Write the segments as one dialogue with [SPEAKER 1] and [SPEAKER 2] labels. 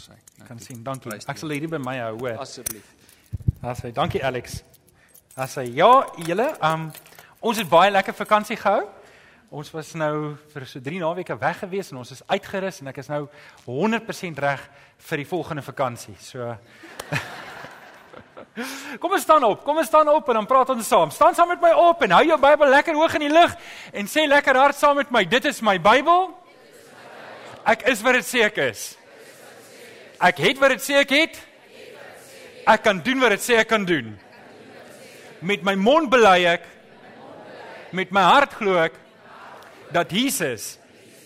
[SPEAKER 1] sy.
[SPEAKER 2] Kan sien. Dankie. Ek sal hierdie by my hou, hoor.
[SPEAKER 1] Asseblief.
[SPEAKER 2] Asai, dankie Alex. Asai, ja, julle, um ons het baie lekker vakansie gehou. Ons was nou vir so 3 naweke weg gewees en ons is uitgerus en ek is nou 100% reg vir die volgende vakansie. So Kom ons staan op. Kom ons staan op en dan praat ons saam. Staan saam met my op en hou jou Bybel lekker hoog in die lug en sê lekker hard saam met my. Dit is my Bybel. Ek is wat dit sê ek is. Ek het wat dit sê ek het. Ek kan doen wat dit sê ek kan doen. Met my mond bely ek met my hart glo ek dat Jesus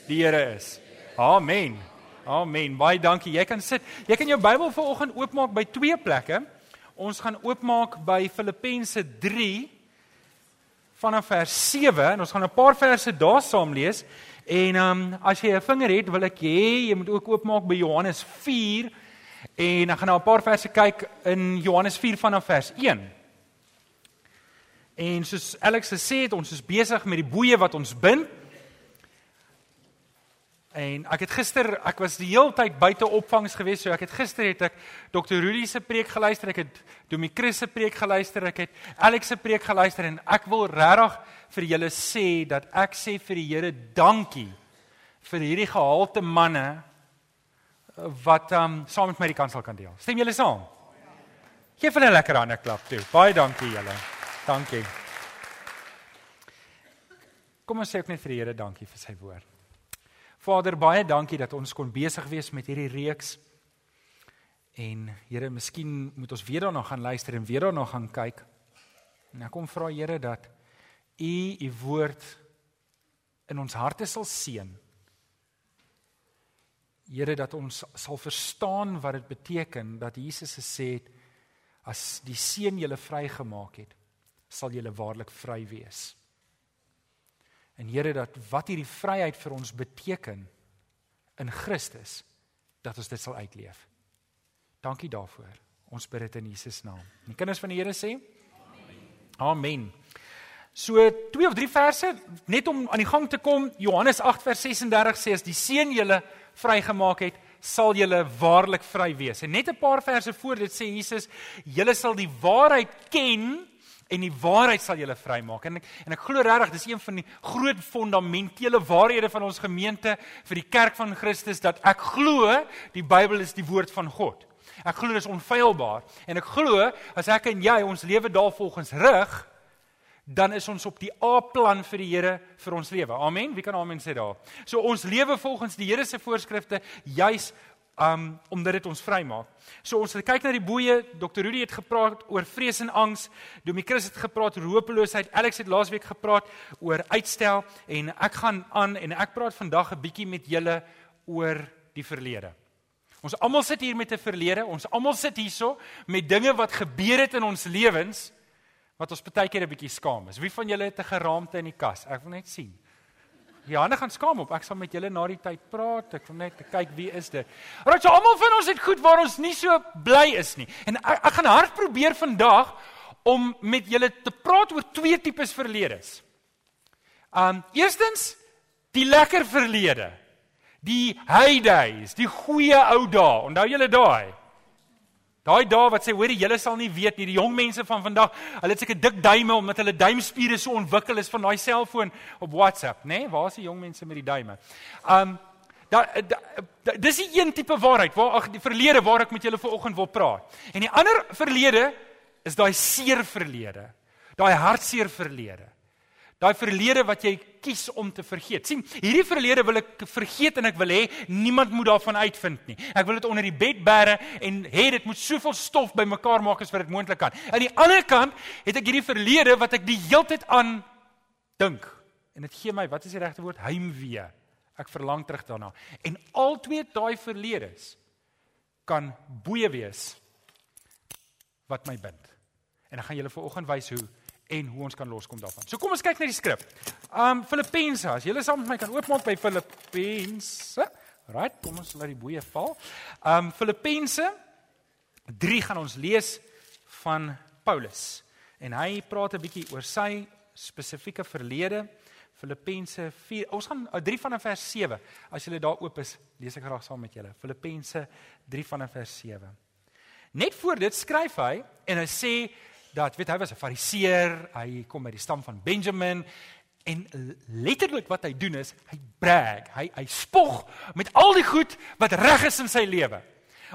[SPEAKER 2] die Here is. Amen. Amen. Baie dankie. Jy kan sit. Jy kan jou Bybel vanoggend oopmaak by twee plekke. Ons gaan oopmaak by Filippense 3 vanaf vers 7 en ons gaan 'n paar verse daar saam lees. En ehm um, as jy 'n vinger het, wil ek hê jy moet ook oopmaak by Johannes 4 en ek gaan nou 'n paar verse kyk in Johannes 4 vanaf vers 1. En soos Alex gesê het, ons is besig met die boeye wat ons bind. En ek het gister, ek was die hele tyd buite opvangs gewees, so ek het gister het ek Dr. Rudy se preek geluister, ek het Domi Chris se preek geluister, ek het Alex se preek geluister en ek wil regtig vir julle sê dat ek sê vir die Here dankie vir hierdie gehalte manne wat um saam met my die kansel kan deel. Stem julle saam? Geef hulle 'n lekker hande klap toe. Baie dankie julle. Dankie. Kom ons sê ek net vir die Here dankie vir sy woord. Vader, baie dankie dat ons kon besig wees met hierdie reeks. En Here, miskien moet ons weer daarna gaan luister en weer daarna gaan kyk. En ek kom vra Here dat U U woord in ons harte sal seën. Here dat ons sal verstaan wat dit beteken dat Jesus gesê het as die seun julle vrygemaak het, sal julle waarlik vry wees. En Here dat wat hierdie vryheid vir ons beteken in Christus dat ons dit sal uitleef. Dankie daarvoor. Ons bid dit in Jesus naam. Die kinders van die Here sê Amen. Amen. So twee of drie verse net om aan die gang te kom. Johannes 8 vers 36 sê as die seun julle vrygemaak het, sal julle waarlik vry wees. En net 'n paar verse voor dit sê Jesus, julle sal die waarheid ken en die waarheid sal julle vrymaak. En ek, en ek glo regtig dis een van die groot fundamentele waarhede van ons gemeente vir die kerk van Christus dat ek glo die Bybel is die woord van God. Ek glo dit is onfeilbaar en ek glo as ek en jy ons lewe daarvolgens rig dan is ons op die A-plan vir die Here vir ons lewe. Amen. Wie kan amen sê daar? So ons lewe volgens die Here se voorskrifte juis um omdat dit ons vrymaak. So ons het kyk na die boeye. Dr. Rudy het gepraat oor vrees en angs. Domi Chris het gepraat oor hopeloosheid. Alex het laasweek gepraat oor uitstel en ek gaan aan en ek praat vandag 'n bietjie met julle oor die verlede. Ons almal sit hier met 'n verlede. Ons almal sit hierso met dinge wat gebeur het in ons lewens wat ons baie keer 'n bietjie skaam is. Wie van julle het 'n geraamte in die kas? Ek wil net sien. Johanne gaan skaam op. Ek sal met julle na die tyd praat. Ek wil net kyk wie is dit. Alraai, so almal van ons het goed waar ons nie so bly is nie. En ek, ek gaan hard probeer vandag om met julle te praat oor twee tipes verledes. Um eerstens die lekker verlede. Die heydays, die goeie ou dae. Onthou julle daai? Daai dae wat sê hoorie julle sal nie weet nie die jong mense van vandag hulle het seker dik duime omdat hulle duimspiere so ontwikkel is van daai selfoon op WhatsApp. Nê nee? waar is die jong mense met die duime? Um da, da, da dis die een tipe waarheid waar ag die verlede waar ek met julle vanoggend wil praat. En die ander verlede is daai seer verlede daai hartseer verlede Daai verlede wat jy kies om te vergeet. sien, hierdie verlede wil ek vergeet en ek wil hê niemand moet daarvan uitvind nie. Ek wil dit onder die bed bære en hê dit moet soveel stof bymekaar maak as wat dit moontlik kan. Aan die ander kant het ek hierdie verlede wat ek die heeltyd aan dink en dit gee my, wat is die regte woord? Heimwee. Ek verlang terug daarna. En al twee daai verledes kan boeye wees wat my bind. En ek gaan julle vanoggend wys hoe en hoe ons kan loskom daarvan. So kom ons kyk na die skrif. Um Filippense, as julle saam met my kan oopmaak by Filippense. Right, kom ons laat die boeye val. Um Filippense 3 gaan ons lees van Paulus. En hy praat 'n bietjie oor sy spesifieke verlede. Filippense 4. Ons gaan 3 vanaf vers 7. As julle daar oop is, lees ek graag saam met julle. Filippense 3 vanaf vers 7. Net voor dit skryf hy en hy sê dat weet hy was 'n fariseer, hy kom uit die stam van Benjamin en letterlik wat hy doen is hy brag, hy hy spog met al die goed wat reg is in sy lewe.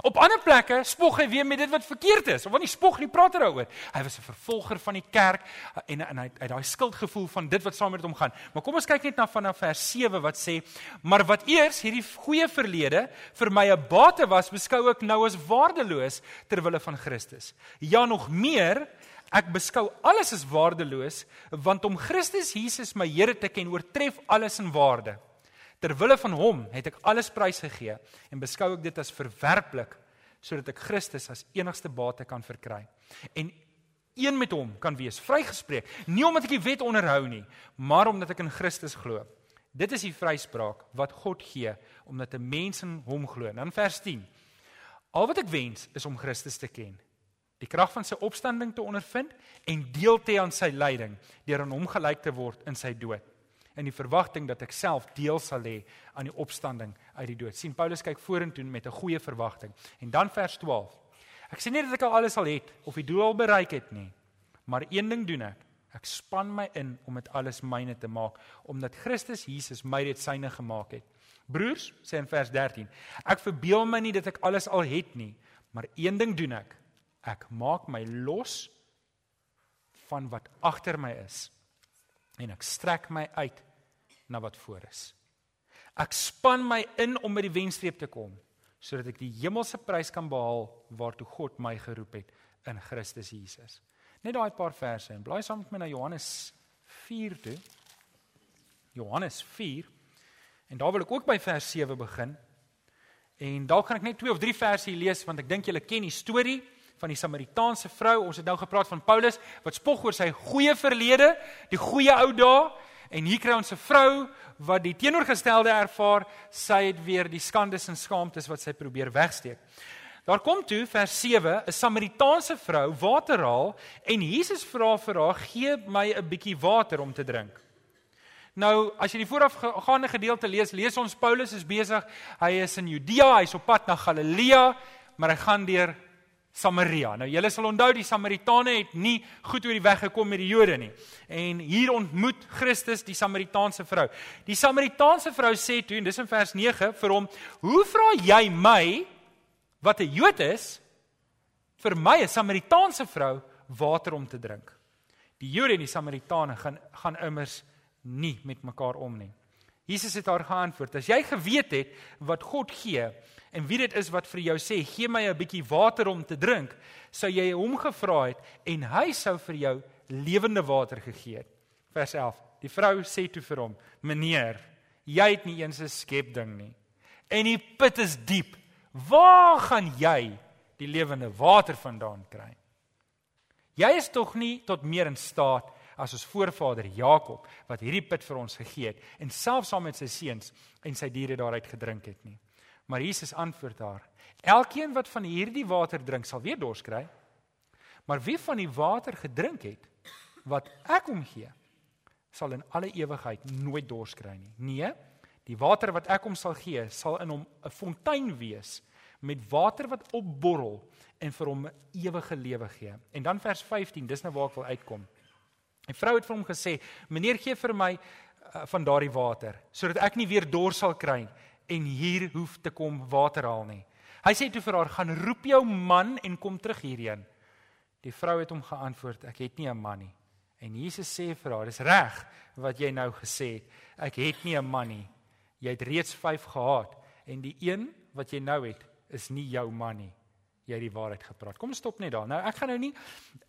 [SPEAKER 2] Op ander plekke spog hy weer met dit wat verkeerd is. Of wanneer hy spog, hy praat daaroor. Hy was 'n vervolger van die kerk en en hy het daai skuldgevoel van dit wat saam met hom gaan. Maar kom ons kyk net na vanaf vers 7 wat sê: "Maar wat eers hierdie goeie verlede vir my 'n bate was, beskou ek nou as waardeloos ter wille van Christus. Ja nog meer, ek beskou alles as waardeloos want om Christus Jesus my Here te ken oortref alles in waarde." Ter wille van hom het ek alles prysgegee en beskou ek dit as verwerplik sodat ek Christus as enigste bate kan verkry. En een met hom kan wees vrygespreek, nie omdat ek die wet onderhou nie, maar omdat ek in Christus glo. Dit is die vryspraak wat God gee omdat 'n mens in hom glo. Dan vers 10. Al wat ek wens is om Christus te ken, die krag van sy opstanding te ondervind en deel te hê aan sy lyding deur aan hom gelyk te word in sy dood in die verwagting dat ek self deel sal hê aan die opstanding uit die dood. sien Paulus kyk vorentoe met 'n goeie verwagting. En dan vers 12. Ek sê nie dat ek al alles al het of die doel al bereik het nie, maar een ding doen ek. Ek span my in om dit alles myne te maak omdat Christus Jesus my dit syne gemaak het. Broers, sê in vers 13, ek verbeel my nie dat ek alles al het nie, maar een ding doen ek. Ek maak my los van wat agter my is en ek strek my uit na wat voor is. Ek span my in om by die wenstreep te kom sodat ek die hemelse prys kan behaal waartoe God my geroep het in Christus Jesus. Net daai paar verse en blaai saam met my na Johannes 4 toe. Johannes 4 en daar wil ek ook by vers 7 begin. En dalk kan ek net twee of drie verse hier lees want ek dink julle ken die storie van die Samaritaanse vrou. Ons het nou gepraat van Paulus wat spog oor sy goeie verlede, die goeie ou dae En hier kry ons 'n vrou wat die teenoorgestelde ervaar, sy het weer die skandes en skaamtes wat sy probeer wegsteek. Daar kom toe vers 7, 'n Samaritaanse vrou water haal en Jesus vra vir haar: "Gee my 'n bietjie water om te drink." Nou, as jy die voorafgaande gedeelte lees, lees ons Paulus is besig, hy is in Judea, hy's op pad na Galilea, maar hy gaan deur Samaria. Nou julle sal onthou die Samaritane het nie goed oor die weg gekom met die Jode nie. En hier ontmoet Christus die Samaritaanse vrou. Die Samaritaanse vrou sê toe en dis in vers 9 vir hom: "Hoe vra jy my wat 'n Jood is vir my 'n Samaritaanse vrou water om te drink?" Die Jode en die Samaritane gaan gaan immers nie met mekaar om nie. Jesus het haar geantwoord: "As jy geweet het wat God gee, En wie dit is wat vir jou sê, gee my 'n bietjie water om te drink, sou jy hom gevra het en hy sou vir jou lewende water gegee het. Vers 11. Die vrou sê toe vir hom: "Meneer, jy het nie eens 'n skep ding nie. En die put is diep. Waar gaan jy die lewende water vandaan kry? Jy is tog nie tot meer in staat as ons voorvader Jakob wat hierdie put vir ons gegee het en selfs saam met sy seuns en sy diere daaruit gedrink het nie." Maar Jesus antwoord haar: Elkeen wat van hierdie water drink, sal weer dors kry. Maar wie van die water gedrink het wat ek hom gee, sal in alle ewigheid nooit dors kry nie. Nee, die water wat ek hom sal gee, sal in hom 'n fontein wees met water wat opborrel en vir hom ewige lewe gee. En dan vers 15, dis nou waar ek wil uitkom. Die vrou het vir hom gesê: "Meneer, gee vir my uh, van daardie water sodat ek nie weer dors sal kry nie." en hier hoef te kom water haal nie. Hy sê toe vir haar: "Gaan roep jou man en kom terug hierheen." Die vrou het hom geantwoord: "Ek het nie 'n man nie." En Jesus sê vir haar: "Dis reg wat jy nou gesê het. Ek het nie 'n man nie. Jy het reeds 5 gehad en die een wat jy nou het, is nie jou man nie." Jy die waarheid gepraat. Kom stop net daar. Nou ek gaan nou nie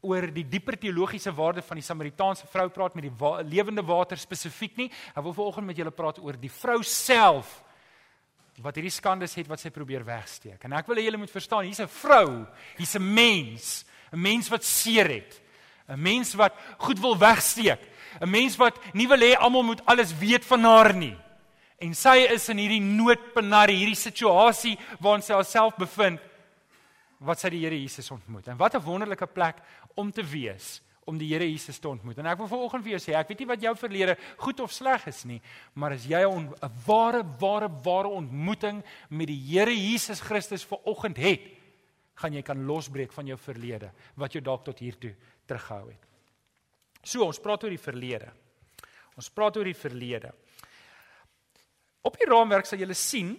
[SPEAKER 2] oor die dieper teologiese waarde van die Samaritaanse vrou praat met die wa lewende water spesifiek nie. Ek wil vanoggend met julle praat oor die vrou self wat hierdie skandes het wat sy probeer wegsteek. En ek wil hê julle moet verstaan, hier's 'n vrou, hier's 'n mens, 'n mens wat seer het. 'n Mens wat goed wil wegsteek. 'n Mens wat nie wil hê almal moet alles weet van haar nie. En sy is in hierdie noodpenare, hierdie situasie waarin sy haarself bevind wat sy die Here Jesus ontmoet. En wat 'n wonderlike plek om te wees om die Here Jesus te ontmoet. En ek wil vanoggend vir jou sê, ek weet nie wat jou verlede goed of sleg is nie, maar as jy 'n ware ware ware ontmoeting met die Here Jesus Christus vanoggend het, gaan jy kan losbreek van jou verlede wat jou dalk tot hier toe teruggehou het. So, ons praat oor die verlede. Ons praat oor die verlede. Op die raamwerk sal julle sien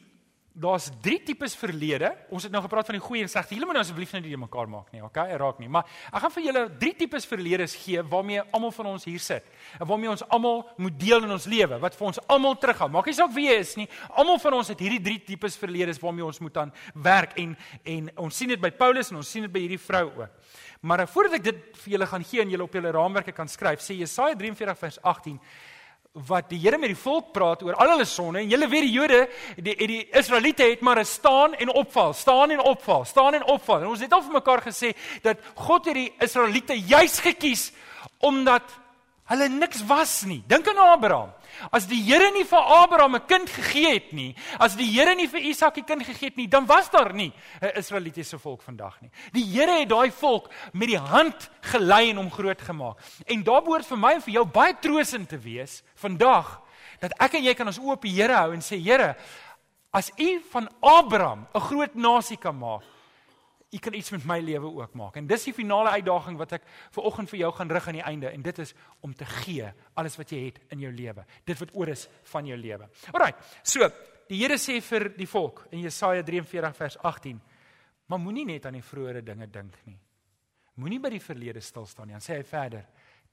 [SPEAKER 2] daar's drie tipes verlede. Ons het nou gepraat van die goeie en slegte. Julle moet nou asseblief net die mekaar maak nie, okay? Raak nie. Maar ek gaan vir julle drie tipes verledes gee waarmee almal van ons hier sit. En waarmee ons almal moet deel in ons lewe, wat vir ons almal teruggaan. Maak nie saak wie jy is nie. Almal van ons het hierdie drie tipes verledes waarmee ons moet aan werk en en ons sien dit by Paulus en ons sien dit by hierdie vrou ook. Maar voordat ek dit vir julle gaan gee en julle op julle raamwerke kan skryf, sê Jesaja 43 vers 18 wat die Here met die volk praat oor al hulle sonde en julle weet die Jode die die Israeliete het maar 'n staan en opval, staan en opval, staan en opval. En ons het al vir mekaar gesê dat God het die Israeliete juis gekies omdat hulle niks was nie. Dink aan Abraham. As die Here nie vir Abraham 'n kind gegee het nie, as die Here nie vir Isak 'n kind gegee het nie, dan was daar nie 'n Israelitiese volk vandag nie. Die Here het daai volk met die hand gelei en hom groot gemaak. En daar behoort vir my en vir jou baie troosend te wees vandag dat ek en jy kan ons oë op die Here hou en sê Here, as U van Abraham 'n groot nasie kan maak, U kan iets met my lewe ook maak. En dis die finale uitdaging wat ek vir oggend vir jou gaan rig aan die einde en dit is om te gee alles wat jy het in jou lewe. Dit wat oor is van jou lewe. Alraai. So, die Here sê vir die volk in Jesaja 43 vers 18: "Maar moenie net aan die vroeëre dinge dink nie. Moenie by die verlede stil staan nie." Dan sê hy verder: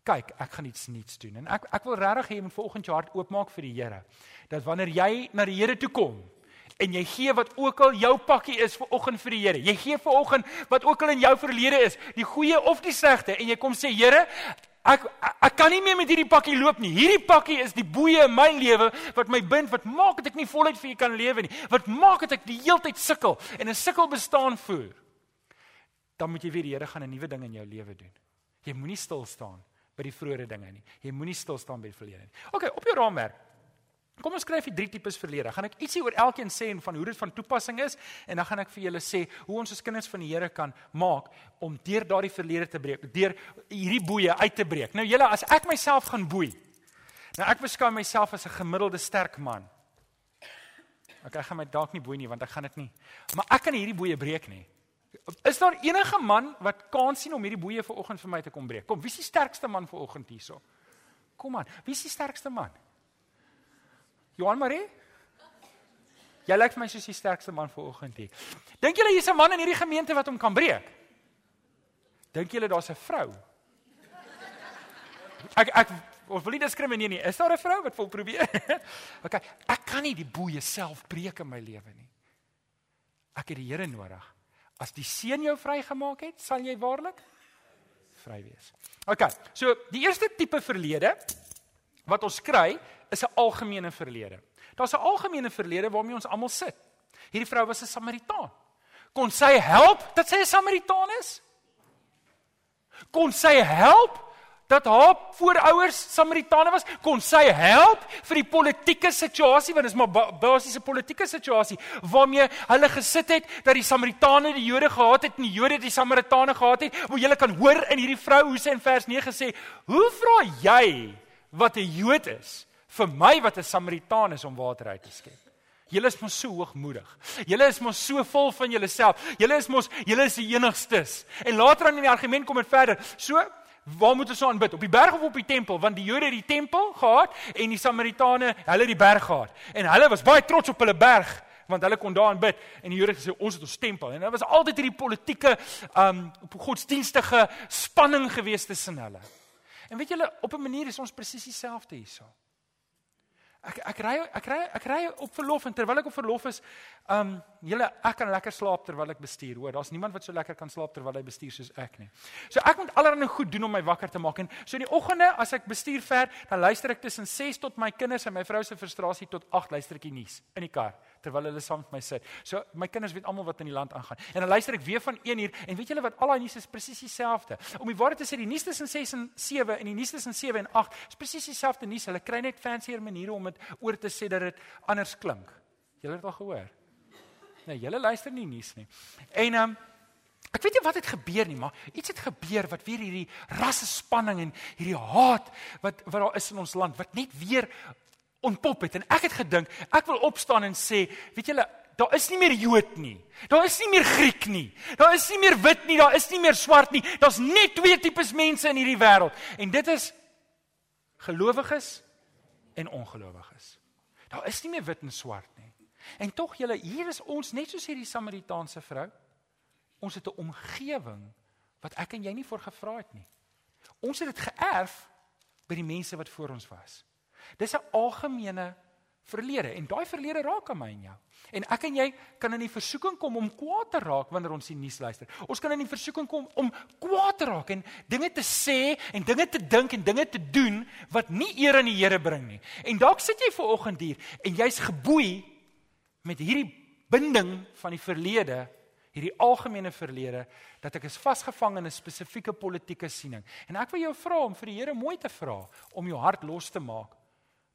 [SPEAKER 2] "Kyk, ek gaan iets nuuts doen." En ek ek wil regtig hê jy moet vanoggend jou hart oopmaak vir die Here. Dat wanneer jy na die Here toe kom, en jy gee wat ook al jou pakkie is vir oggend vir die Here. Jy gee vir oggend wat ook al in jou verlede is, die goeie of die slegte en jy kom sê Here, ek ek kan nie meer met hierdie pakkie loop nie. Hierdie pakkie is die boeye in my lewe wat my bind, wat maak dat ek nie voluit vir U kan lewe nie. Wat maak dat ek die hele tyd sukkel en 'n sukkel bestaan voer. Dan moet jy weer die Here gaan 'n nuwe ding in jou lewe doen. Jy moenie stil staan by die vroeë dinge nie. Jy moenie stil staan by die verlede nie. OK, op jou raamwerk. Kom ons skryf die drie tipes verlede. Gaan ek ietsie oor elkeen sê en van hoe dit van toepassing is en dan gaan ek vir julle sê hoe ons as kinders van die Here kan maak om deur daardie verlede te breek, deur hierdie boeye uit te breek. Nou julle, as ek myself gaan boei. Nou ek beskou myself as 'n gemiddelde sterk man. Ek gaan my dalk nie boei nie want ek gaan dit nie. Maar ek kan hierdie boeye breek nie. Is daar enige man wat kans sien om hierdie boeye vanoggend vir my te kom breek? Kom, wie is die sterkste man vanoggend hierso? Kom aan, wie is die sterkste man? Johan Marie? Jy lyk vir my soos die sterkste man vanoggend hier. Dink julle hier's 'n man in hierdie gemeente wat hom kan breek? Dink julle daar's 'n vrou? Ek ek of wil nie diskrimineer nie. Is daar 'n vrou wat wil probeer? OK, ek kan nie die boeye self breek in my lewe nie. Ek het die Here nodig. As die seun jou vrygemaak het, sal jy waarlik vry wees. OK, so die eerste tipe verlede wat ons kry is 'n algemene verlede. Daar's 'n algemene verlede waarmee ons almal sit. Hierdie vrou was 'n Samaritaan. Kon sy help dat sy 'n Samaritaan is? Kon sy help dat haar voorouers Samaritane was? Kon sy help vir die politieke situasie want dit is maar basiese politieke situasie waarmee hulle gesit het dat die Samaritane die Jode gehaat het en die Jode die Samaritane gehaat het? Hoe jy kan hoor in hierdie vrou hoe sy in vers 9 sê, "Hoe vra jy wat 'n Jood is?" Vir my wat 'n Samaritaan is om water uit te skep. Julle is mos so hoogmoedig. Julle is mos so vol van julleself. Julle is mos julle is die enigstes. En later aan in die argument kom dit verder. So Waar moet ons nou aanbid? Op die berg of op die tempel? Want die Jode het die tempel gehad en die Samaritane, hulle het die berg gehad. En hulle was baie trots op hulle berg want hulle kon daar aanbid en die Jode het gesê ons het ons tempel. En daar was altyd hierdie politieke um godsdienstige spanning gewees tussen hulle. En weet julle, op 'n manier is ons presies dieselfde hierso. Ek ek ry ek ry ek ry op verlof en terwyl ek op verlof is, um julle ek kan lekker slaap terwyl ek bestuur. Hoor, daar's niemand wat so lekker kan slaap terwyl hy bestuur soos ek nie. So ek moet allerlei goed doen om my wakker te maak en so in die oggende as ek bestuur ver, dan luister ek tussen 6 tot my kinders en my vrou se frustrasie tot 8 luister ek die nuus in die kar terwyl hulle saam met my sit. So my kinders weet almal wat in die land aangaan. En dan luister ek weer van 1 uur en weet julle wat al daai nuus is presies dieselfde. Om die waarheid te sê, die nuus tussen 6 en 7 en die nuus tussen 7 en 8 is presies dieselfde nuus. Hulle kry net fancier maniere om dit oor te sê dat dit anders klink. Julle het al gehoor. Nee, julle luister nie nuus nie. En um, Ek weet nie wat het gebeur nie, maar iets het gebeur wat weer hierdie rasse spanning en hierdie haat wat wat daar is in ons land wat net weer ontpop het en ek het gedink ek wil opstaan en sê, weet julle, daar is nie meer Jood nie. Daar is nie meer Griek nie. Daar is nie meer wit nie, daar is nie meer swart nie. Daar's net twee tipes mense in hierdie wêreld en dit is gelowiges en ongelowiges. Daar is nie meer wit en swart nie. En tog julle, hier is ons net soos hierdie Samaritaanse vrou. Ons het 'n omgewing wat ek en jy nie voor gevra het nie. Ons het dit geërf by die mense wat voor ons was. Dis 'n algemene verlede en daai verlede raak aan my en jou. En ek en jy kan in die versoeking kom om kwaad te raak wanneer ons die nuus luister. Ons kan in die versoeking kom om kwaad te raak en dinge te sê en dinge te dink en dinge te doen wat nie eer aan die Here bring nie. En dalk sit jy ver oggend hier en jy's geboei met hierdie binding van die verlede hierdie algemene verlede dat ek is vasgevang in 'n spesifieke politieke siening. En ek wil jou vra om vir die Here mooi te vra om jou hart los te maak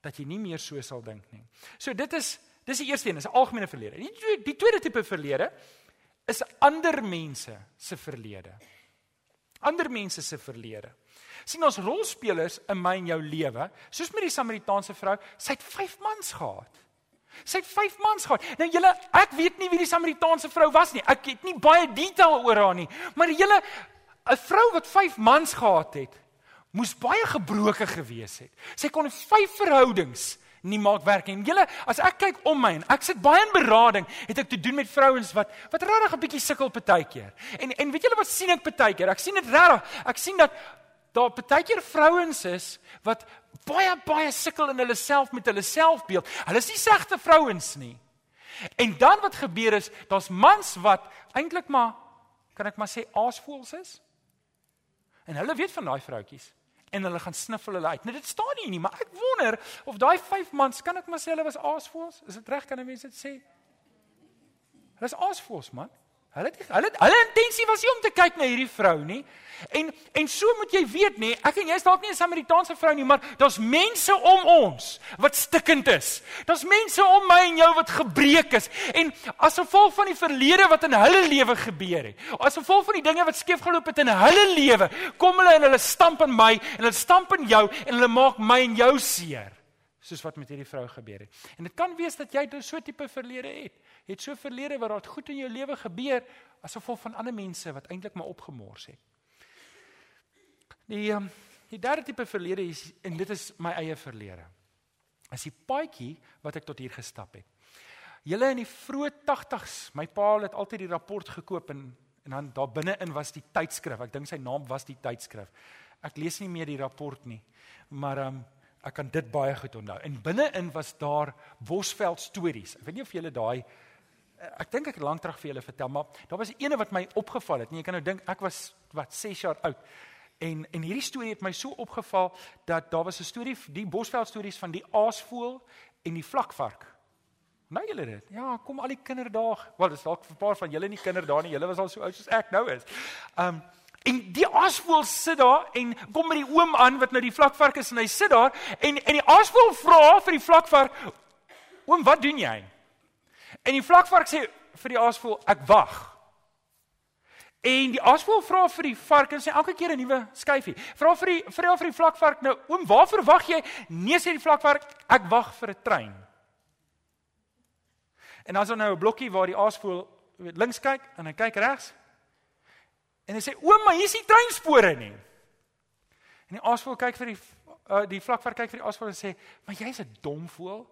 [SPEAKER 2] dat jy nie meer so sal dink nie. So dit is dis die eerste een, is 'n algemene verlede. Die tweede, die tweede tipe verlede is ander mense se verlede. Ander mense se verlede. sien ons rolspelers in my en jou lewe, soos met die Samaritaanse vrou, sy het 5 mans gehad. Sy het 5 mans gehad. Nou julle, ek weet nie wie die Samaritaanse vrou was nie. Ek het nie baie detail oor haar nie. Maar julle 'n vrou wat 5 mans gehad het, moes baie gebroke gewees het. Sy kon 5 verhoudings nie maak werk nie. Julle, as ek kyk om my en ek sit baie in berading, het ek te doen met vrouens wat wat regtig 'n bietjie sukkel partykeer. En en weet julle wat sien ek partykeer? Ek sien dit regtig. Ek sien dat daar partykeer vrouens is wat baie baie sukkel in hulle self met hulle selfbeeld. Hulle is nie segte vrouens nie. En dan wat gebeur is, daar's mans wat eintlik maar kan ek maar sê aasvoels is. En hulle weet van daai vroutjies en hulle gaan sniffel hulle uit. Nou dit staan nie nie, maar ek wonder of daai vyf mans kan ek maar sê hulle was aasvoels? Is dit reg kan 'n mens dit sê? Hulle is aasvoels man. Hulle het hulle hulle intensie was nie om te kyk na hierdie vrou nie. En en so moet jy weet nê, ek en jy is dalk nie 'n Samaritaanse vrou nie, maar daar's mense om ons wat stikkend is. Daar's mense om my en jou wat gebreek is. En as gevolg van die verlede wat in hulle lewe gebeur het, as gevolg van die dinge wat skeef geloop het in hulle lewe, kom hulle en hulle stamp in my en hulle stamp in jou en hulle maak my en jou seer soos wat met hierdie vrou gebeur het. En dit kan wees dat jy so 'n tipe verlede het het so verlede waar daar goed in jou lewe gebeur as gevolg van ander mense wat eintlik maar opgemors het. Die um, die derde tipe verlede is en dit is my eie verlede. Is die paadjie wat ek tot hier gestap het. Julle in die vroeë 80s, my pa het altyd die rapport gekoop en en dan daar binne-in was die tydskrif. Ek dink sy naam was die tydskrif. Ek lees nie meer die rapport nie. Maar um ek kan dit baie goed onthou. En binne-in was daar Bosveld stories. Ek weet nie of julle daai ek dink ek lank terug vir julle vertel, maar daar was 'n ene wat my opgeval het. Nee, jy kan nou dink ek was wat 6 jaar oud. En en hierdie storie het my so opgeval dat daar was 'n storie, die Bosveld stories van die aasvoël en die vlakvark. Nou julle dit. Ja, kom al die kinderdae. Wel, dis dalk 'n paar van julle nie kinderdae nie. Julle was al so oud soos ek nou is. Um en die aasvoël sit daar en kom met die oom aan wat nou die vlakvark is en hy sit daar en en die aasvoël vra vir die vlakvark: "Oom, wat doen jy?" En die vlakvark sê vir die aasvoël, ek wag. En die aasvoël vra vir die vark en sê elke keer 'n nuwe skyfie. Vra vir die vra vir die vlakvark nou, oom, waarvoor wag jy? Nee sê die vlakvark, ek wag vir 'n trein. En dan is daar nou 'n blokkie waar die weet links kyk en hy kyk regs. En hy sê, "Oom, maar hier is nie treinspore nie." En die aasvoël kyk vir die uh, die vlakvark kyk vir die aasvoël en sê, "Maar jy's 'n dom voël."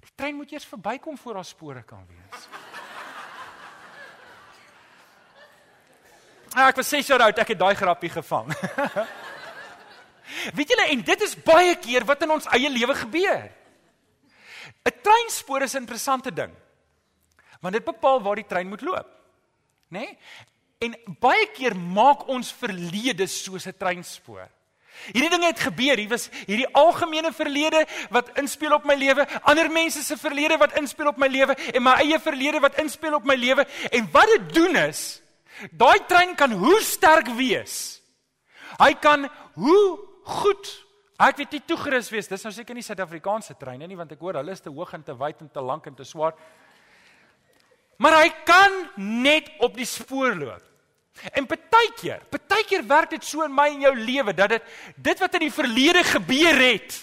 [SPEAKER 2] Die trein moet eers verbykom voor daar spore kan wees. Ah, ek was 6 jaar oud, ek het daai grappie gevang. Weet julle en dit is baie keer wat in ons eie lewe gebeur. 'n Treinspoor is 'n interessante ding. Want dit bepaal waar die trein moet loop. Né? Nee? En baie keer maak ons verlede soos 'n treinspoor. Hierdie dinge het gebeur. Hier was hierdie algemene verlede wat inspel op my lewe, ander mense se verlede wat inspel op my lewe en my eie verlede wat inspel op my lewe. En wat dit doen is, daai trein kan hoe sterk wees. Hy kan hoe goed ek weet nie toegerus wees. Dis nou seker nie Suid-Afrikaanse treine nie want ek hoor hulle is te hoog en te wyd en te lank en te swaar. Maar hy kan net op die spoor loop. En partykeer, partykeer werk dit so in my en jou lewe dat dit dit wat in die verlede gebeur het,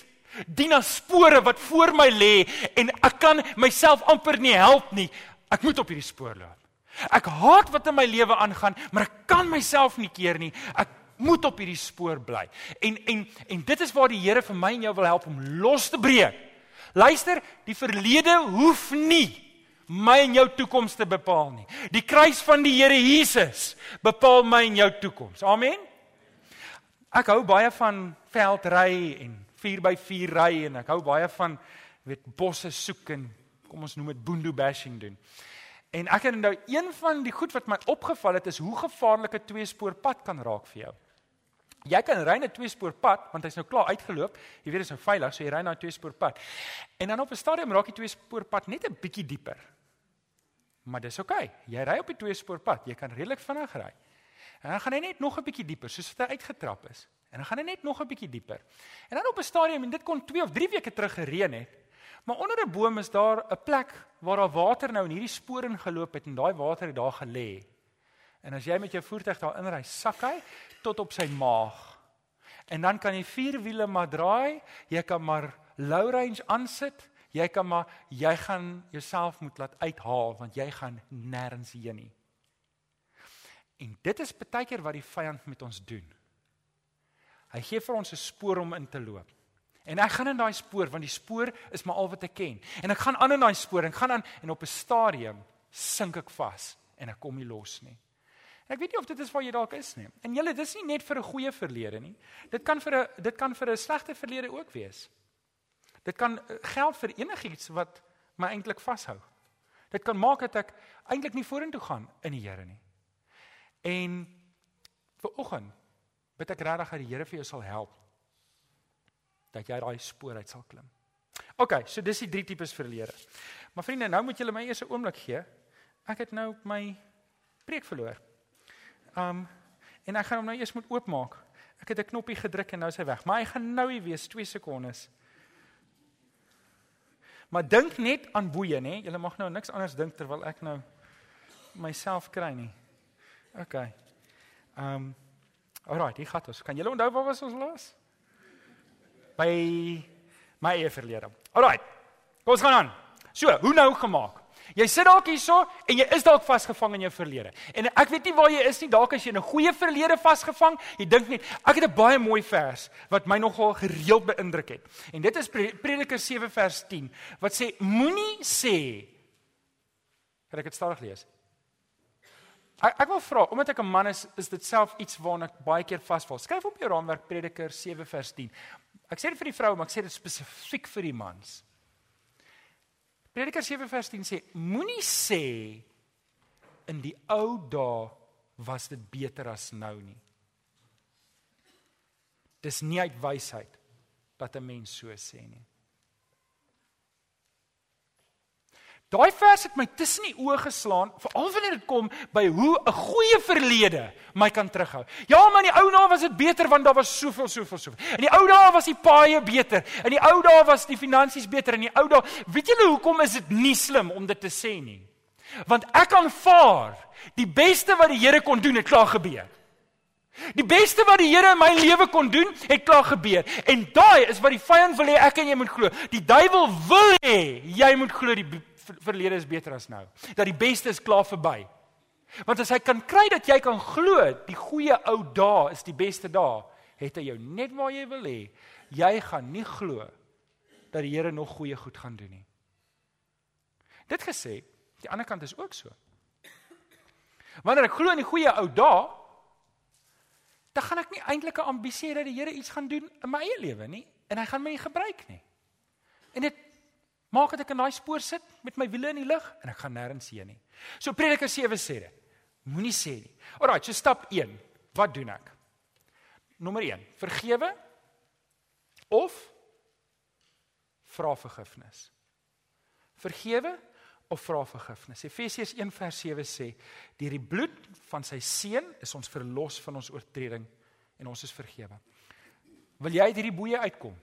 [SPEAKER 2] dien as spore wat voor my lê en ek kan myself amper nie help nie. Ek moet op hierdie spoor loop. Ek haat wat in my lewe aangaan, maar ek kan myself nie keer nie. Ek moet op hierdie spoor bly. En en en dit is waar die Here vir my en jou wil help om los te breek. Luister, die verlede hoef nie my en jou toekoms te bepaal nie. Die kruis van die Here Jesus bepaal my en jou toekoms. Amen. Ek hou baie van veldry en 4x4 ry en ek hou baie van weet bosse soek en kom ons noem dit boondoe bashing doen. En ek het nou een van die goed wat my opgeval het is hoe gevaarlik 'n tweespoor pad kan raak vir jou. Jy kan ry 'n tweespoor pad want hy's nou klaar uitgeloop. Jy weet dit is nou veilig, so jy ry na 'n tweespoor pad. En dan op 'n stadium raak die tweespoor pad net 'n bietjie dieper. Maar dis oukei. Okay. Jy ry op die tweespoor pad. Jy kan redelik vinnig ry. En dan gaan hy net nog 'n bietjie dieper, soos wat hy uitgetrap is. En dan gaan hy net nog 'n bietjie dieper. En dan op 'n stadium en dit kon 2 of 3 weke terug gereën het. Maar onder 'n boom is daar 'n plek waar daar water nou in hierdie spoor ingeloop het en daai water het daar gelê. En as jy met jou voertuig daar inry, sak hy tot op sy maag. En dan kan jy vier wiele maar draai, jy kan maar low range aansit, jy kan maar jy gaan jouself moet laat uithaal want jy gaan nêrens heen nie. En dit is baie keer wat die vyand met ons doen. Hy gee vir ons 'n spoor om in te loop. En ek gaan in daai spoor want die spoor is maar al wat ek ken. En ek gaan aan in daai spoor en gaan aan en op 'n stadium sink ek vas en ek kom nie los nie. Ek weet nie of dit is waar jy dalk is nie. En julle, dis nie net vir 'n goeie verlede nie. Dit kan vir 'n dit kan vir 'n slegte verlede ook wees. Dit kan eh, geld vir enigiets wat my eintlik vashou. Dit kan maak dat ek eintlik nie vorentoe gaan in die Here nie. En vir oggend bid ek regtig dat die Here vir jou sal help dat jy daai spoor uit sal klim. OK, so dis die drie tipes verlede. Maar vriende, nou moet julle my eers 'n oomblik gee. Ek het nou my preek verloor. Um en ek gaan hom nou eers moet oopmaak. Ek het 'n knoppie gedruk en nou is hy weg. Maar hy gaan nou hier wees 2 sekondes. Maar dink net aan boeye, nê? Jy mag nou niks anders dink terwyl ek nou myself kry nie. OK. Um Alraai, dit gaan ons. Kan julle onthou waar was ons laas? By my eie verlede. Alraai. Kom ons gaan aan. So, hoe nou gemaak? Jy sit dalk hierso en jy is dalk vasgevang in jou verlede. En ek weet nie waar jy is nie, dalk as jy in 'n goeie verlede vasgevang, jy dink net, ek het 'n baie mooi vers wat my nogal gereeld beïndruk het. En dit is Prediker 7 vers 10 wat sê moenie sê Kan ek dit stadig lees? Ek ek wil vra, omdat ek 'n man is, is dit self iets waarna ek baie keer vasval. Skryf op jou raamwerk Prediker 7 vers 10. Ek sê dit vir die vroue, maar ek sê dit spesifiek vir die mans. Prediker 7 vers 10 sê moenie sê in die ou dae was dit beter as nou nie. Dis nie uit wysheid dat 'n mens so sê nie. Daai vers het my tussen die oë geslaan, veral wanneer dit kom by hoe 'n goeie verlede my kan terughou. Ja, maar in die ou dae was dit beter want daar was soveel soveel soveel. In die ou dae was die paaie beter. In die ou dae was die finansies beter. In die ou dae, weet julle hoekom is dit nie slim om dit te sê nie? Want ek aanvaar die beste wat die Here kon doen het klaar gebeur. Die beste wat die Here in my lewe kon doen, het klaar gebeur. En daai is wat die vyand wil hê ek en jy moet glo. Die duiwel wil hê jy moet glo die verlede is beter as nou. Dat die beste is klaar verby. Want as hy kan kry dat jy kan glo die goeie ou dae is die beste dae, het hy jou net waar jy wil hê. Jy gaan nie glo dat die Here nog goeie goed gaan doen nie. Dit gesê, die ander kant is ook so. Wanneer ek glo in die goeie ou dae, dan gaan ek nie eintlik 'n ambisie hê dat die Here iets gaan doen in my eie lewe nie en hy gaan my gebruik nie. En dit Maak dat ek in daai spoor sit met my wiele in die lug en ek gaan nêrens heen nie. So Prediker 7 sê dit. Moenie sê nie. Alraai, so stap 1. Wat doen ek? Nommer 1. Vergewe of vra vergifnis. Vergewe of vra vergifnis. Efesiërs 1:7 sê: "Deur die bloed van sy seun is ons verlos van ons oortreding en ons is vergewe." Wil jy uit hierdie boeye uitkom?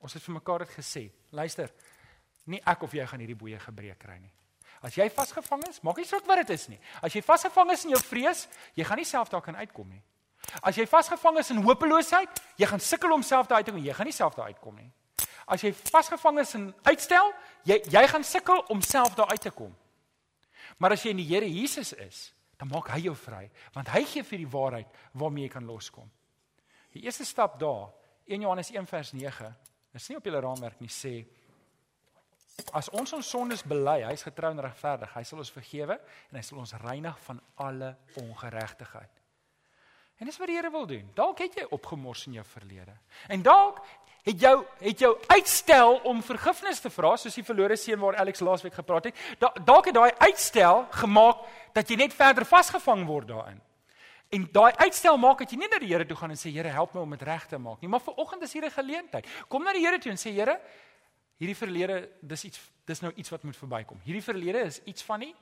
[SPEAKER 2] Ons het vir mekaar dit gesê. Luister, Nie ek of jy gaan hierdie boeye gebreek kry nie. As jy vasgevang is, maak nie saak wat dit is nie. As jy vasgevang is in jou vrees, jy gaan nie self daar kan uitkom nie. As jy vasgevang is in hopeloosheid, jy gaan sukkel om self daar uit te kom, jy gaan nie self daar uitkom nie. As jy vasgevang is in uitstel, jy jy gaan sukkel om self daar uit te kom. Maar as jy in die Here Jesus is, dan maak hy jou vry, want hy gee vir die waarheid waarmee jy kan loskom. Die eerste stap daar, 1 Johannes 1 vers 9, is nie op julle raamwerk nie sê as ons ons sondes bely, hy's getrou en regverdig, hy sal ons vergewe en hy sal ons reinig van alle ongeregtigheid. En dis wat die Here wil doen. Dalk het jy opgemors in jou verlede. En dalk het jou het jou uitstel om vergifnis te vra, soos die verlore seun waar Alex laasweek gepraat het. Dalk het daai uitstel gemaak dat jy net verder vasgevang word daarin. En daai uitstel maak dat jy nie na die Here toe gaan en sê Here, help my om dit reg te maak nie, maar vir oggend is hier 'n geleentheid. Kom na die Here toe en sê Here, hierdie verlede, dis iets dis nou iets wat moet verbykom. Hierdie verlede is iets van die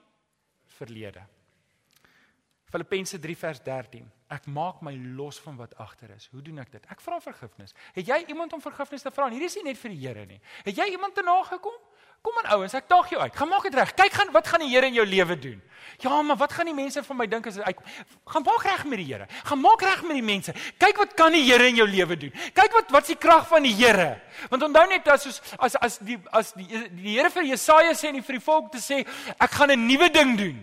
[SPEAKER 2] verlede. Filippense 3 vers 13. Ek maak my los van wat agter is. Hoe doen ek dit? Ek vra vergifnis. Het jy iemand om vergifnis te vra? Hierdie is nie net vir die Here nie. Het jy iemand te nagekom? Kom aan ouens, ek daag jou uit. Gaan maak dit reg. Kyk gaan wat gaan die Here in jou lewe doen? Ja, maar wat gaan die mense van my dink as uitkom? Gaan maak reg met die Here. Gaan maak reg met die mense. Kyk wat kan die Here in jou lewe doen? Kyk wat wat is die krag van die Here? Want onthou net as soos as as die as die die Here vir Jesaja sê en vir die volk te sê, ek gaan 'n nuwe ding doen.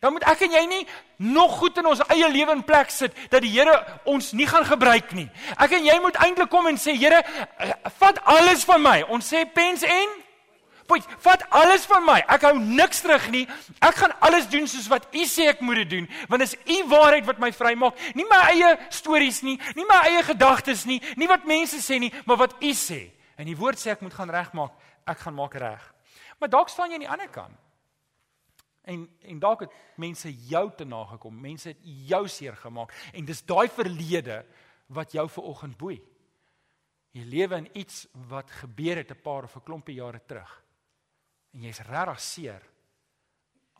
[SPEAKER 2] Dan moet ek en jy nie nog goed in ons eie lewe in plek sit dat die Here ons nie gaan gebruik nie. Ek en jy moet eintlik kom en sê Here, vat alles van my. Ons sê pens en Poet, vat alles van my. Ek hou niks terug nie. Ek gaan alles doen soos wat U sê ek moet dit doen, want dit is U waarheid wat my vrymaak. Nie my eie stories nie, nie my eie gedagtes nie, nie wat mense sê nie, maar wat U sê. En die woord sê ek moet gaan regmaak. Ek gaan maak reg. Maar dalk staan jy aan die ander kant. En en dalk het mense jou te nagekom. Mense het jou seer gemaak en dis daai verlede wat jou ver oggend boei. Jy lewe in iets wat gebeur het 'n paar of 'n klompie jare terug. En jy's regtig seer.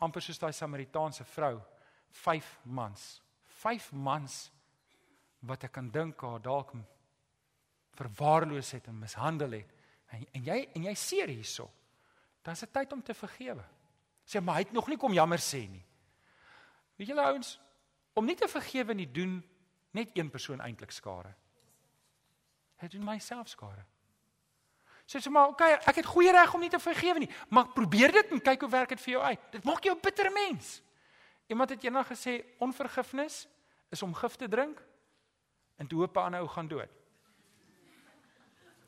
[SPEAKER 2] amper soos daai Samaritaanse vrou, 5 mans. 5 mans wat ek kan dink haar dalk verwaarloos het en mishandel het. En, en jy en jy seer hierso. Dan is dit tyd om te vergewe. Sê maar hy het nog nie kom jammer sê nie. Weet julle ouens, om nie te vergewe nie doen net een persoon eintlik skade. Dit doen myself skade. Sê so maar, okay, ek het goeie reg om nie te vergewe nie, maar probeer dit en kyk hoe werk dit vir jou uit. Dit maak jou 'n bitter mens. Iemand het eendag gesê onvergifnis is om gif te drink en te hoop 'n ander ou gaan dood.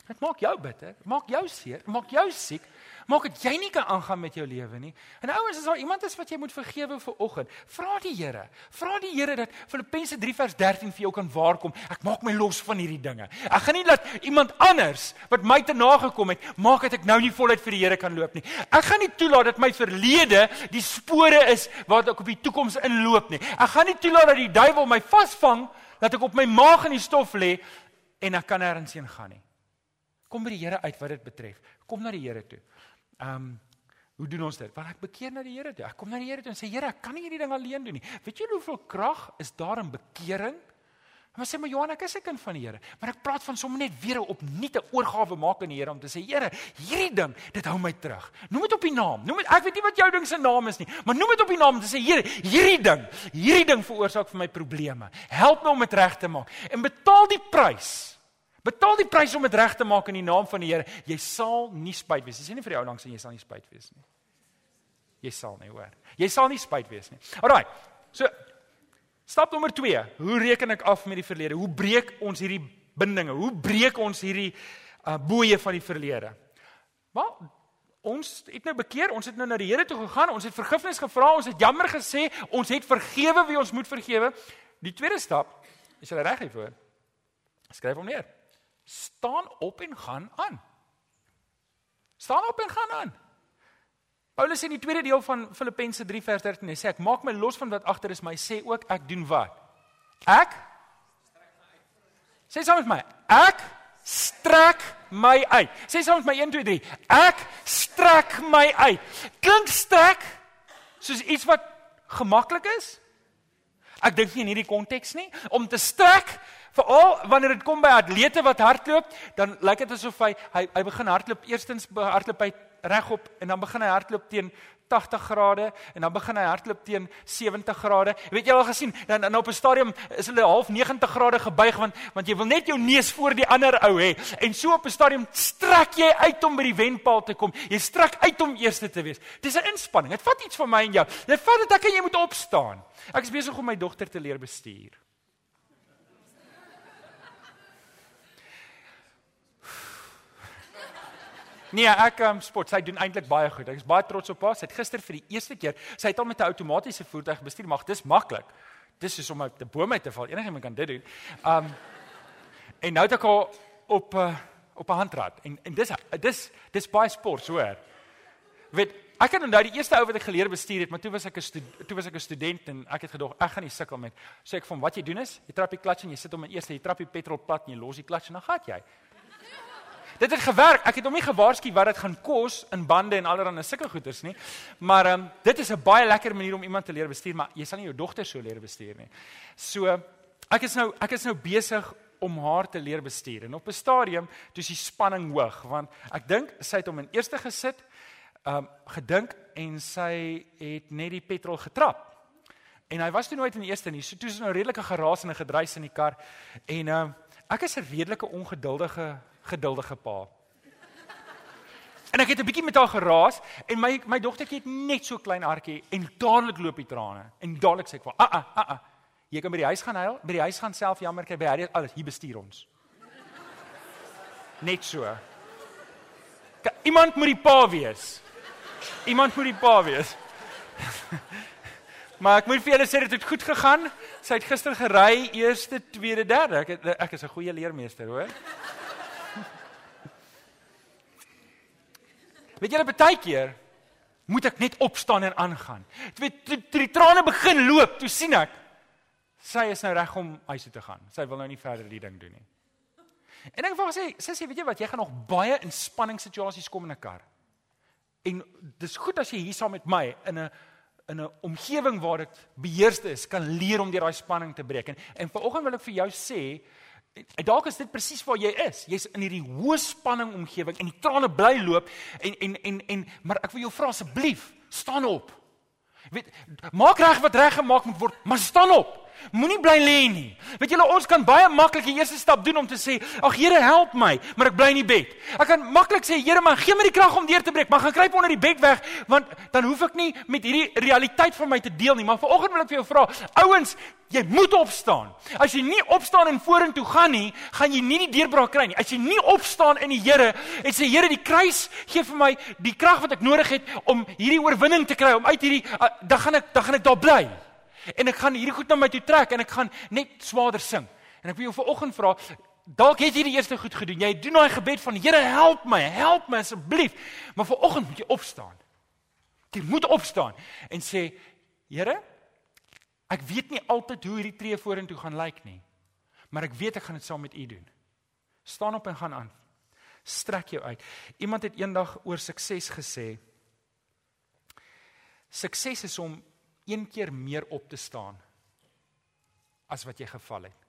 [SPEAKER 2] Dit maak jou bitter, maak jou seer, maak jou siek, maak dit jy nie kan aangaan met jou lewe nie. En ouens, as daar iemand is wat jy moet vergewe vir oggend, vra die Here. Vra die Here dat Filippense 3 vers 13 vir jou kan waarkom. Ek maak my los van hierdie dinge. Ek gaan nie laat iemand anders wat my te nagekom het, maak dat ek nou nie voluit vir die Here kan loop nie. Ek gaan nie toelaat dat my verlede die spore is wat ek op die toekoms inloop nie. Ek gaan nie toelaat dat die duiwel my vasvang dat ek op my maag in die stof lê en ek kan nêrens heen gaan nie. Kom by die Here uit wat dit betref. Kom na die Here toe. Ehm um, hoe doen ons dit? Want ek bekeer na die Here toe. Ek kom na die Here toe en sê Here, ek kan nie hierdie ding alleen doen nie. Weet jy hoeveel krag is daar in bekering? Maar sê maar Johan, ek is 'n kind van die Here, maar ek praat van sommer net weer op nuute oorgawe maak aan die Here om te sê Here, hierdie ding, dit hou my terug. Noem dit op die naam. Noem dit ek weet nie wat jou ding se naam is nie, maar noem dit op die naam om te sê Here, hierdie ding, hierdie ding veroorsaak vir my probleme. Help my om dit reg te maak en betaal die prys. Betaal die prys om dit reg te maak in die naam van die Here. Jy sal nie spyt wees. Sê nie vir jou langs en jy sal nie spyt wees nie. Jy sal nie hoor. Jy sal nie spyt wees nie. Alraai. So stap nommer 2. Hoe reken ek af met die verlede? Hoe breek ons hierdie bindinge? Hoe breek ons hierdie uh boeye van die verlede? Maar ons het nou bekeer, ons het nou na die Here toe gegaan, ons het vergifnis gevra, ons het jammer gesê, ons het vergewe wie ons moet vergewe. Die tweede stap, is jy reg hiervoor? Skryf hom neer staan op en gaan aan. Staan op en gaan aan. Paulus in die tweede deel van Filippense 3 vers 13 sê ek maak my los van wat agter is, hy sê ook ek doen wat? Ek Sê saam met my, ek strek my uit. Sê saam met my 1 2 3. Ek strek my uit. Klink strek soos iets wat gemaklik is? Ek dink nie in hierdie konteks nie. Om te strek Veral wanneer dit kom by atlete wat hardloop, dan lyk dit asof hy hy hy begin hardloop eerstens hardloop hy regop en dan begin hy hardloop teen 80 grade en dan begin hy hardloop teen 70 grade. Weet jy al gesien, dan, dan op 'n stadium is hulle half 90 grade gebuig want want jy wil net jou neus voor die ander ou hê. En so op 'n stadium strek jy uit om by die wenpaal te kom. Jy strek uit om eerste te wees. Dis 'n inspanning. Dit vat iets van my en jou. Dit vat dit ek en jy moet opstaan. Ek is besig om my dogter te leer bestuur. Nee, ek um, sport. Sy doen eintlik baie goed. Ek is baie trots op haar. Sy het gister vir die eerste keer, sy het al met 'n outomatiese voertuig bestuur, maar dis maklik. Dis is om op 'n boom uit te val. Enigiemand kan dit doen. Um en nou het ek haar op uh, op 'n handrad en en dis dis dis baie sport, hoor. Weet, ek het nou die eerste ou wat ek geleer bestuur het, maar toe was ek 'n toe was ek 'n student en ek het gedog ek gaan nie sukkel met. So ek van wat jy doen is, jy trap die klats en jy sit hom in eerste, jy trap die petrol plat en jy los die klats en dan gaan jy. Dit het gewerk. Ek het hom nie gewaarsku wat dit gaan kos in bande en allerlei sulke goeders nie. Maar ehm um, dit is 'n baie lekker manier om iemand te leer bestuur, maar jy sal nie jou dogter so leer bestuur nie. So ek is nou ek is nou besig om haar te leer bestuur. En op 'n stadium toe is die spanning hoog want ek dink sy het hom in eerste gesit, ehm um, gedink en sy het net die petrol getrap. En hy was toe nooit in die eerste nie. So toe is nou redelike geraas en 'n gedruis in die kar. En ehm um, ek is 'n redelike ongeduldige geduldige pa. En ek het 'n bietjie met haar geraas en my my dogtertjie het net so klein hartjie en dadelik loop die trane. En dadelik sê ek vir, "A a a a. Jy kan by die huis gaan huil, by die huis gaan self jammer kry, by hy alles hier bestuur ons." Net so. Ka, iemand moet die pa wees. Iemand moet die pa wees. maar ek moet vir julle sê dit het goed gegaan. Sy het gister gery, eerste, tweede, derde. Ek het, ek is 'n goeie leermeester, hoor. Weet julle baie keer moet ek net opstaan en aangaan. Jy weet toe, toe die trane begin loop, toe sien ek sy is nou reg om huis toe te gaan. Sy wil nou nie verder die ding doen nie. En ek wou sê, sussie, weet jy wat, jy gaan nog baie in spanningssituasies kom in 'n kar. En dis goed as jy hier saam met my in 'n in 'n omgewing waar dit beheerste is, kan leer om deur daai spanning te breek. En, en vanoggend wil ek vir jou sê, En dalk is dit presies waar jy is. Jy's in hierdie hoë spanning omgewing en die trane bly loop en en en en maar ek wil jou vra asseblief, staan op. Weet, maak reg wat reg gemaak moet word, maar staan op. Moenie bly lê nie. Weet julle ons kan baie maklik die eerste stap doen om te sê, "Ag Here, help my," maar ek bly in die bed. Ek kan maklik sê, "Here, man, gee my die krag om deur te breek," maar gaan kruip onder die bed weg, want dan hoef ek nie met hierdie realiteit van my te deel nie. Maar vanoggend wil ek vir jou vra, ouens, jy moet opstaan. As jy nie opstaan en vorentoe gaan nie, gaan jy nie die deurbraak kry nie. As jy nie opstaan in die Here en sê, "Here, die kruis gee vir my die krag wat ek nodig het om hierdie oorwinning te kry, om uit hierdie uh, dan gaan ek dan gaan ek daar bly." En ek gaan hierdie goed na my toe trek en ek gaan net swaarder sing. En ek wil jou vanoggend vra, dalk het jy die eerste goed gedoen. Jy doen daai gebed van Here, help my, help my asseblief. Maar vanoggend moet jy opstaan. Jy moet opstaan en sê, Here, ek weet nie altyd hoe hierdie tree vorentoe gaan lyk nie. Maar ek weet ek gaan dit saam met U doen. Staan op en gaan aan. Strek jou uit. Iemand het eendag oor sukses gesê. Sukses is om een keer meer op te staan as wat jy geval het.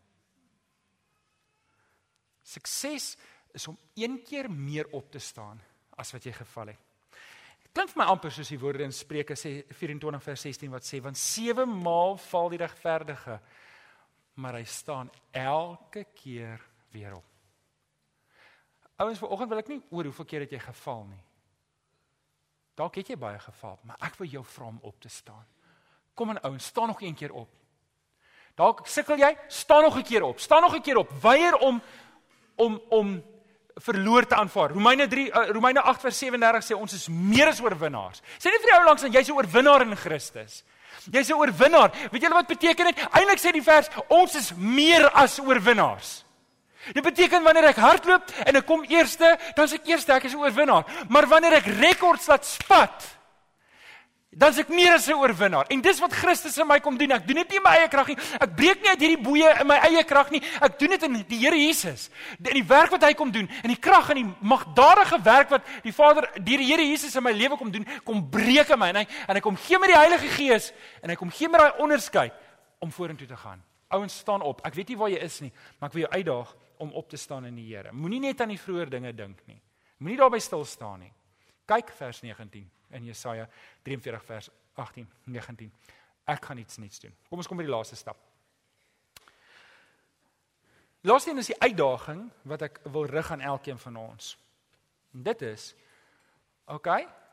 [SPEAKER 2] Sukses is om een keer meer op te staan as wat jy geval het. Dit klink vir my amper soos die woorde in Spreuke sê 24 vers 16 wat sê want sewe maal val die regverdige maar hy staan elke keer weer op. Ouens, vanoggend wil ek nie oor hoeveel keer het jy geval nie. Dalk het jy baie geval, maar ek wil jou vra om op te staan. Kom aan ouens, staan nog een keer op. Dalk sukkel jy, staan nog 'n keer op. Staan nog 'n keer op. Weier om om om verloor te aanvaar. Romeine 3 uh, Romeine 8 vers 37 sê ons is meer as oorwinnaars. Sê net vir jou langs aan jy's 'n oorwinnaar in Christus. Jy's 'n oorwinnaar. Weet julle wat beteken dit? Eintlik sê die vers ons is meer as oorwinnaars. Dit beteken wanneer ek hardloop en ek kom eerste, dan is ek eerste, ek is 'n oorwinnaar. Maar wanneer ek rekords laat spat, dan is ek meer as 'n oorwinnaar. En dis wat Christus in my kom doen. Ek doen dit nie in my eie krag nie. Ek breek nie uit hierdie boeye in my eie krag nie. Ek doen dit in die Here Jesus. In die werk wat hy kom doen, in die krag en die magdadige werk wat die Vader deur die Here Jesus in my lewe kom doen, kom breek in my en hy en hy kom gee my die Heilige Gees en hy kom gee my daai onderskeid om vorentoe te gaan. Ouens staan op. Ek weet nie waar jy is nie, maar ek wil jou uitdaag om op te staan in die Here. Moenie net aan die vroeë dinge dink nie. Moenie daarby stil staan nie. Kyk vers 19 in Jesaja 43 vers 18 19. Ek gaan iets nuuts doen. Kom ons kom by die laaste stap. Laaste is die uitdaging wat ek wil rig aan elkeen van ons. En dit is OK,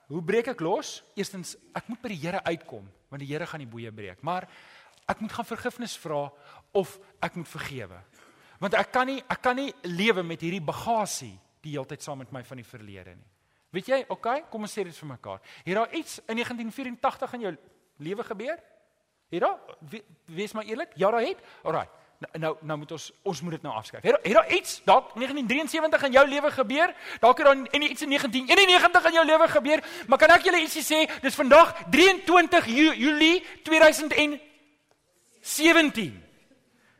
[SPEAKER 2] hoe breek ek los? Eerstens, ek moet by die Here uitkom, want die Here gaan die boeye breek. Maar ek moet gaan vergifnis vra of ek moet vergewe. Want ek kan nie ek kan nie lewe met hierdie bagasie die hele tyd saam met my van die verlede nie. Weet jy, OK, kom ons sê dit vir mekaar. Het daar iets in 1984 in jou lewe gebeur? Het daar wees maar eerlik? Ja, daar het. Alraai. Nou, nou nou moet ons ons moet dit nou afskryf. Het, het daar iets dalk 1973 in jou lewe gebeur? Dalk het daar en iets in 1991 in jou lewe gebeur, maar kan ek julle ietsie sê? Dis vandag 23 Julie 2017.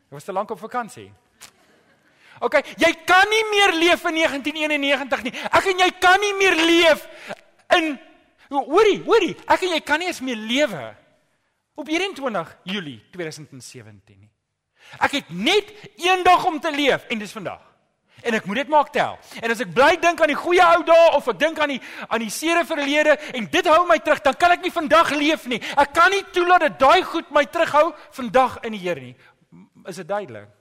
[SPEAKER 2] Jy was te lank op vakansie. OK, jy kan nie meer leef in 1991 nie. Ek en jy kan nie meer leef in hoorie, hoorie, ek en jy kan nie eens meer lewe op 21 Julie 2017 nie. Ek het net een dag om te leef en dis vandag. En ek moet dit maak tel. En as ek bly dink aan die goeie ou dae of ek dink aan die aan die sere verlede en dit hou my terug, dan kan ek nie vandag leef nie. Ek kan nie toelaat dat daai goed my terughou vandag in die Here nie. Is dit duidelik?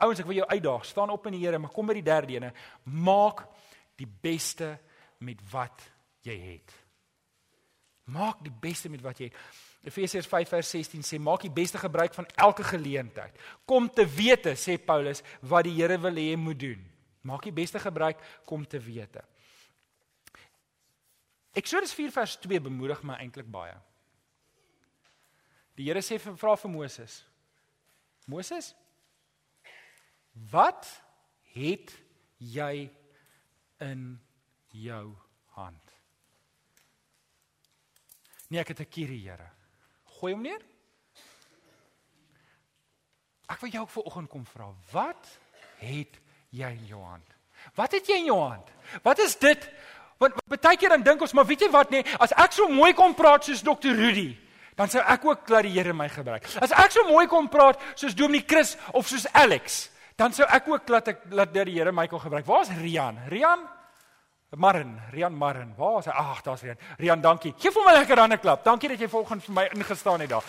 [SPEAKER 2] Ouens, ek wil jou uitdaag. Staan op in die Here, maar kom by die derde ene. Maak die beste met wat jy het. Maak die beste met wat jy het. Efesiërs 5:16 sê maak die beste gebruik van elke geleentheid. Kom te wete, sê Paulus, wat die Here wil hê jy moet doen. Maak die beste gebruik kom te wete. Eksodus 4:2 bemoedig my eintlik baie. Die Here sê vra vir Moses. Moses, wat het jy in jou hand? Nee, ek het 'n kierie, Here. Gooi hom neer. Ek wil jou ook vanoggend kom vra, wat het jy in jou hand? Wat het jy in jou hand? Wat is dit? Want baie keer dan dink ons, maar weet jy wat nee, as ek so mooi kom praat soos Dr. Rudy, dan sou ek ook dat die Here my gebruik. As ek so mooi kom praat soos Dominee Chris of soos Alex, dan sou ek ook dat ek dat die Here my kon gebruik. Waar is Rian? Rian? Marin, Rian Marin. Waar is hy? Ag, daar's Rian. Rian, dankie. Geef hom 'n lekker hande klap. Dankie dat jy vanoggend vir my ingestaan het daar.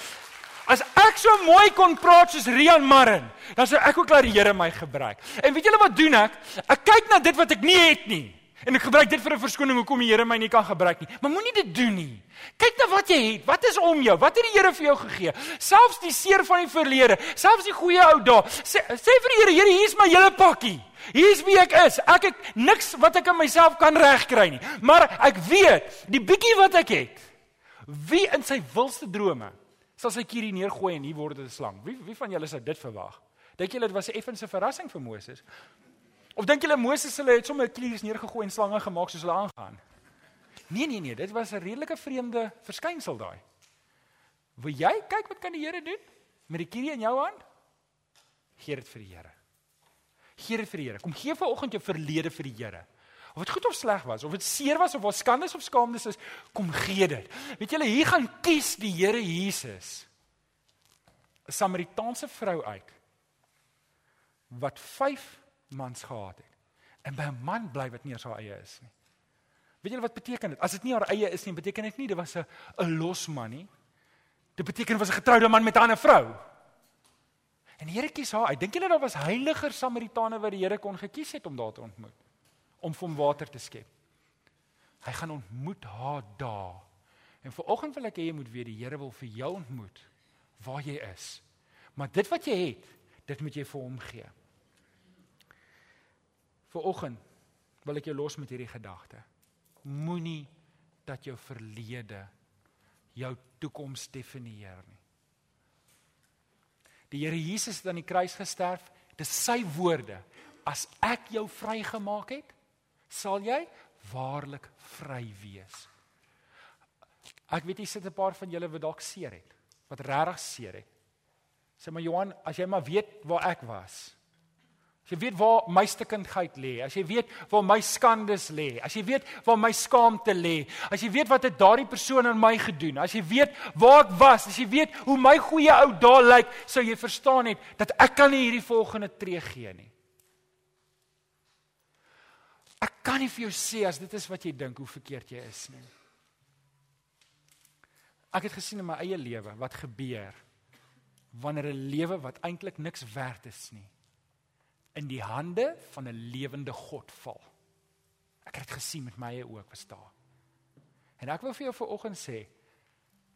[SPEAKER 2] As ek so mooi kon praat soos Rian Marin, dan sou ek ook laat die Here my gebruik. En weet julle wat doen ek? Ek kyk na dit wat ek nie het nie. En ek gebruik dit vir 'n verskoning hoekom die Here my nie kan gebruik nie. Maar moenie dit doen nie. Kyk na wat jy het. Wat is om jou? Wat het die Here vir jou gegee? Selfs die seer van die verlede, selfs die goeie ou dae. Sê, sê vir die Here, Here, hier is my hele pakkie. Hier's wie ek is. Ek het niks wat ek in myself kan regkry nie. Maar ek weet, die bietjie wat ek het, wie in sy wilste drome sal sy kierie neergooi en hier word dit 'n slang. Wie wie van julle sou dit verwag? Dink julle dit was 'n effense verrassing vir Moses? Of dink julle Moses hulle het sommer kliers neergegooi en slange gemaak soos hulle aangaan? Nee nee nee, dit was 'n redelike vreemde verskynsel daai. Wil jy kyk wat kan die Here doen met die kierie in jou hand? Gee dit vir die Here. Gee dit vir die Here. Kom gee vanoggend jou verlede vir die Here. Of dit goed of sleg was, of dit seer was of wat skandes of skaamdes is, kom gee dit. Weet julle, hier gaan kies die Here Jesus 'n Samaritaanse vrou uit wat 5 mans gehad het. En by 'n man bly wat nie haar eie is nie. Weet julle wat beteken dit? As dit nie haar eie is nie, beteken dit nie dit was 'n 'n los man nie. Dit beteken was 'n getroude man met 'n ander vrou. En die Here kies haar. Ek dink julle daar was heiliger Samaritane wat die Here kon gekies het om daar te ontmoet om vir hom water te skep. Hy gaan ontmoet haar daar. En vanoggend wil ek hê jy moet weet die Here wil vir jou ontmoet waar jy is. Maar dit wat jy het, dit moet jy vir hom gee. Vanoggend wil ek jou los met hierdie gedagte. Moenie dat jou verlede jou toekoms definieer nie. Die Here Jesus het aan die kruis gesterf. Dit is sy woorde. As ek jou vrygemaak het, sal jy waarlik vry wees. Ek weet jy sit 'n paar van julle wat dalk seer het, wat regtig seer het. Sê maar Johan, as jy maar weet waar ek was. As jy weet waar my stukkendheid lê, as jy weet waar my skandes lê, as jy weet waar my skaamte lê, as jy weet wat het daardie persoon aan my gedoen, as jy weet waar ek was, as jy weet hoe my goeie ou dae lyk, sou jy verstaan het dat ek kan nie hierdie volgende tree gee nie. Ek kan nie vir jou sê as dit is wat jy dink hoe verkeerd jy is nie. Ek het gesien in my eie lewe wat gebeur wanneer 'n lewe wat eintlik niks werd is nie in die hande van 'n lewende God val. Ek het dit gesien met my eie oë was daar. En ek wil vir jou vanoggend sê,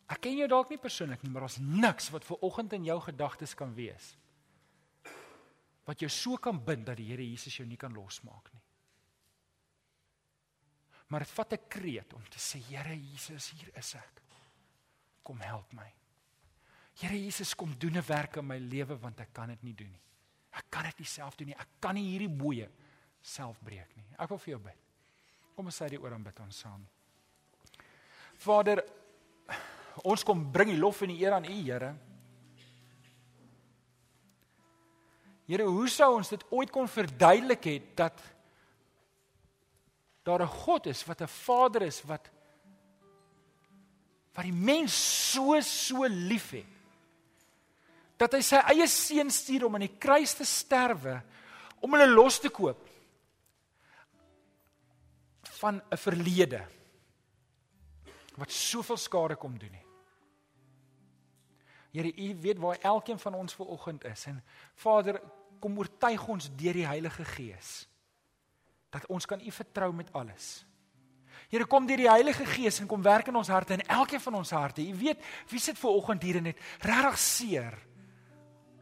[SPEAKER 2] ek ken jou dalk nie persoonlik nie, maar daar's niks wat vanoggend in jou gedagtes kan wees wat jou so kan bind dat die Here Jesus jou nie kan losmaak nie. Maar dit vat 'n kreet om te sê Here Jesus, hier is ek. Kom help my. Here Jesus, kom doen 'n werk in my lewe want ek kan dit nie doen nie. Ek kan dit nie self doen nie. Ek kan nie hierdie boeye self breek nie. Ek wil vir jou bid. Kom ons sê dit oor aan bid ons saam. Vader, ons kom bring die lof en die eer aan U, Here. Here, hoe sou ons dit ooit kon verduidelik het dat daar 'n God is wat 'n Vader is wat wat die mens so so liefhet dat hy sy eie seun stuur om aan die kruis te sterwe om hulle los te koop van 'n verlede wat soveel skade kom doen nie. Here, U weet waar elkeen van ons ver oggend is en Vader, kom oortuig ons deur die Heilige Gees dat ons kan U vertrou met alles. Here kom deur die Heilige Gees en kom werk in ons harte en elkeen van ons harte. U weet wie sit ver oggend hier en net regtig seer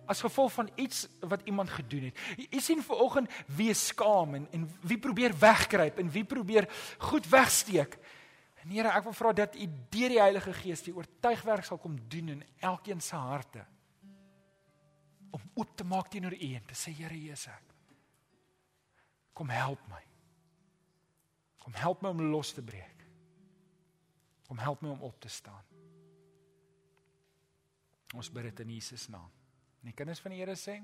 [SPEAKER 2] as gevolg van iets wat iemand gedoen het. U sien ver oggend wie is skaam en en wie probeer wegkruip en wie probeer goed wegsteek. En Here, ek wil vra dat U deur die Heilige Gees die oortuigwerk sal kom doen in elkeen se harte om oop te maak teenoor U en te sê Here Jesus ek kom help my. Kom help my om los te breek. Kom help my om op te staan. Ons bid dit in Jesus naam. En die kinders van die Here sê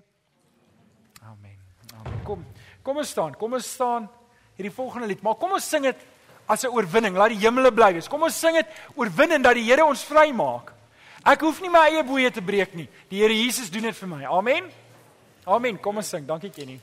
[SPEAKER 2] Amen. Amen. Kom. Kom ons staan. Kom ons staan hierdie volgende lied. Maar kom ons sing dit as 'n oorwinning. Laat die hemele bly wees. Kom ons sing dit oorwinnend dat die Here ons vrymaak. Ek hoef nie my eie boeye te breek nie. Die Here Jesus doen dit vir my. Amen. Amen. Kom ons sing. Dankie Kenny.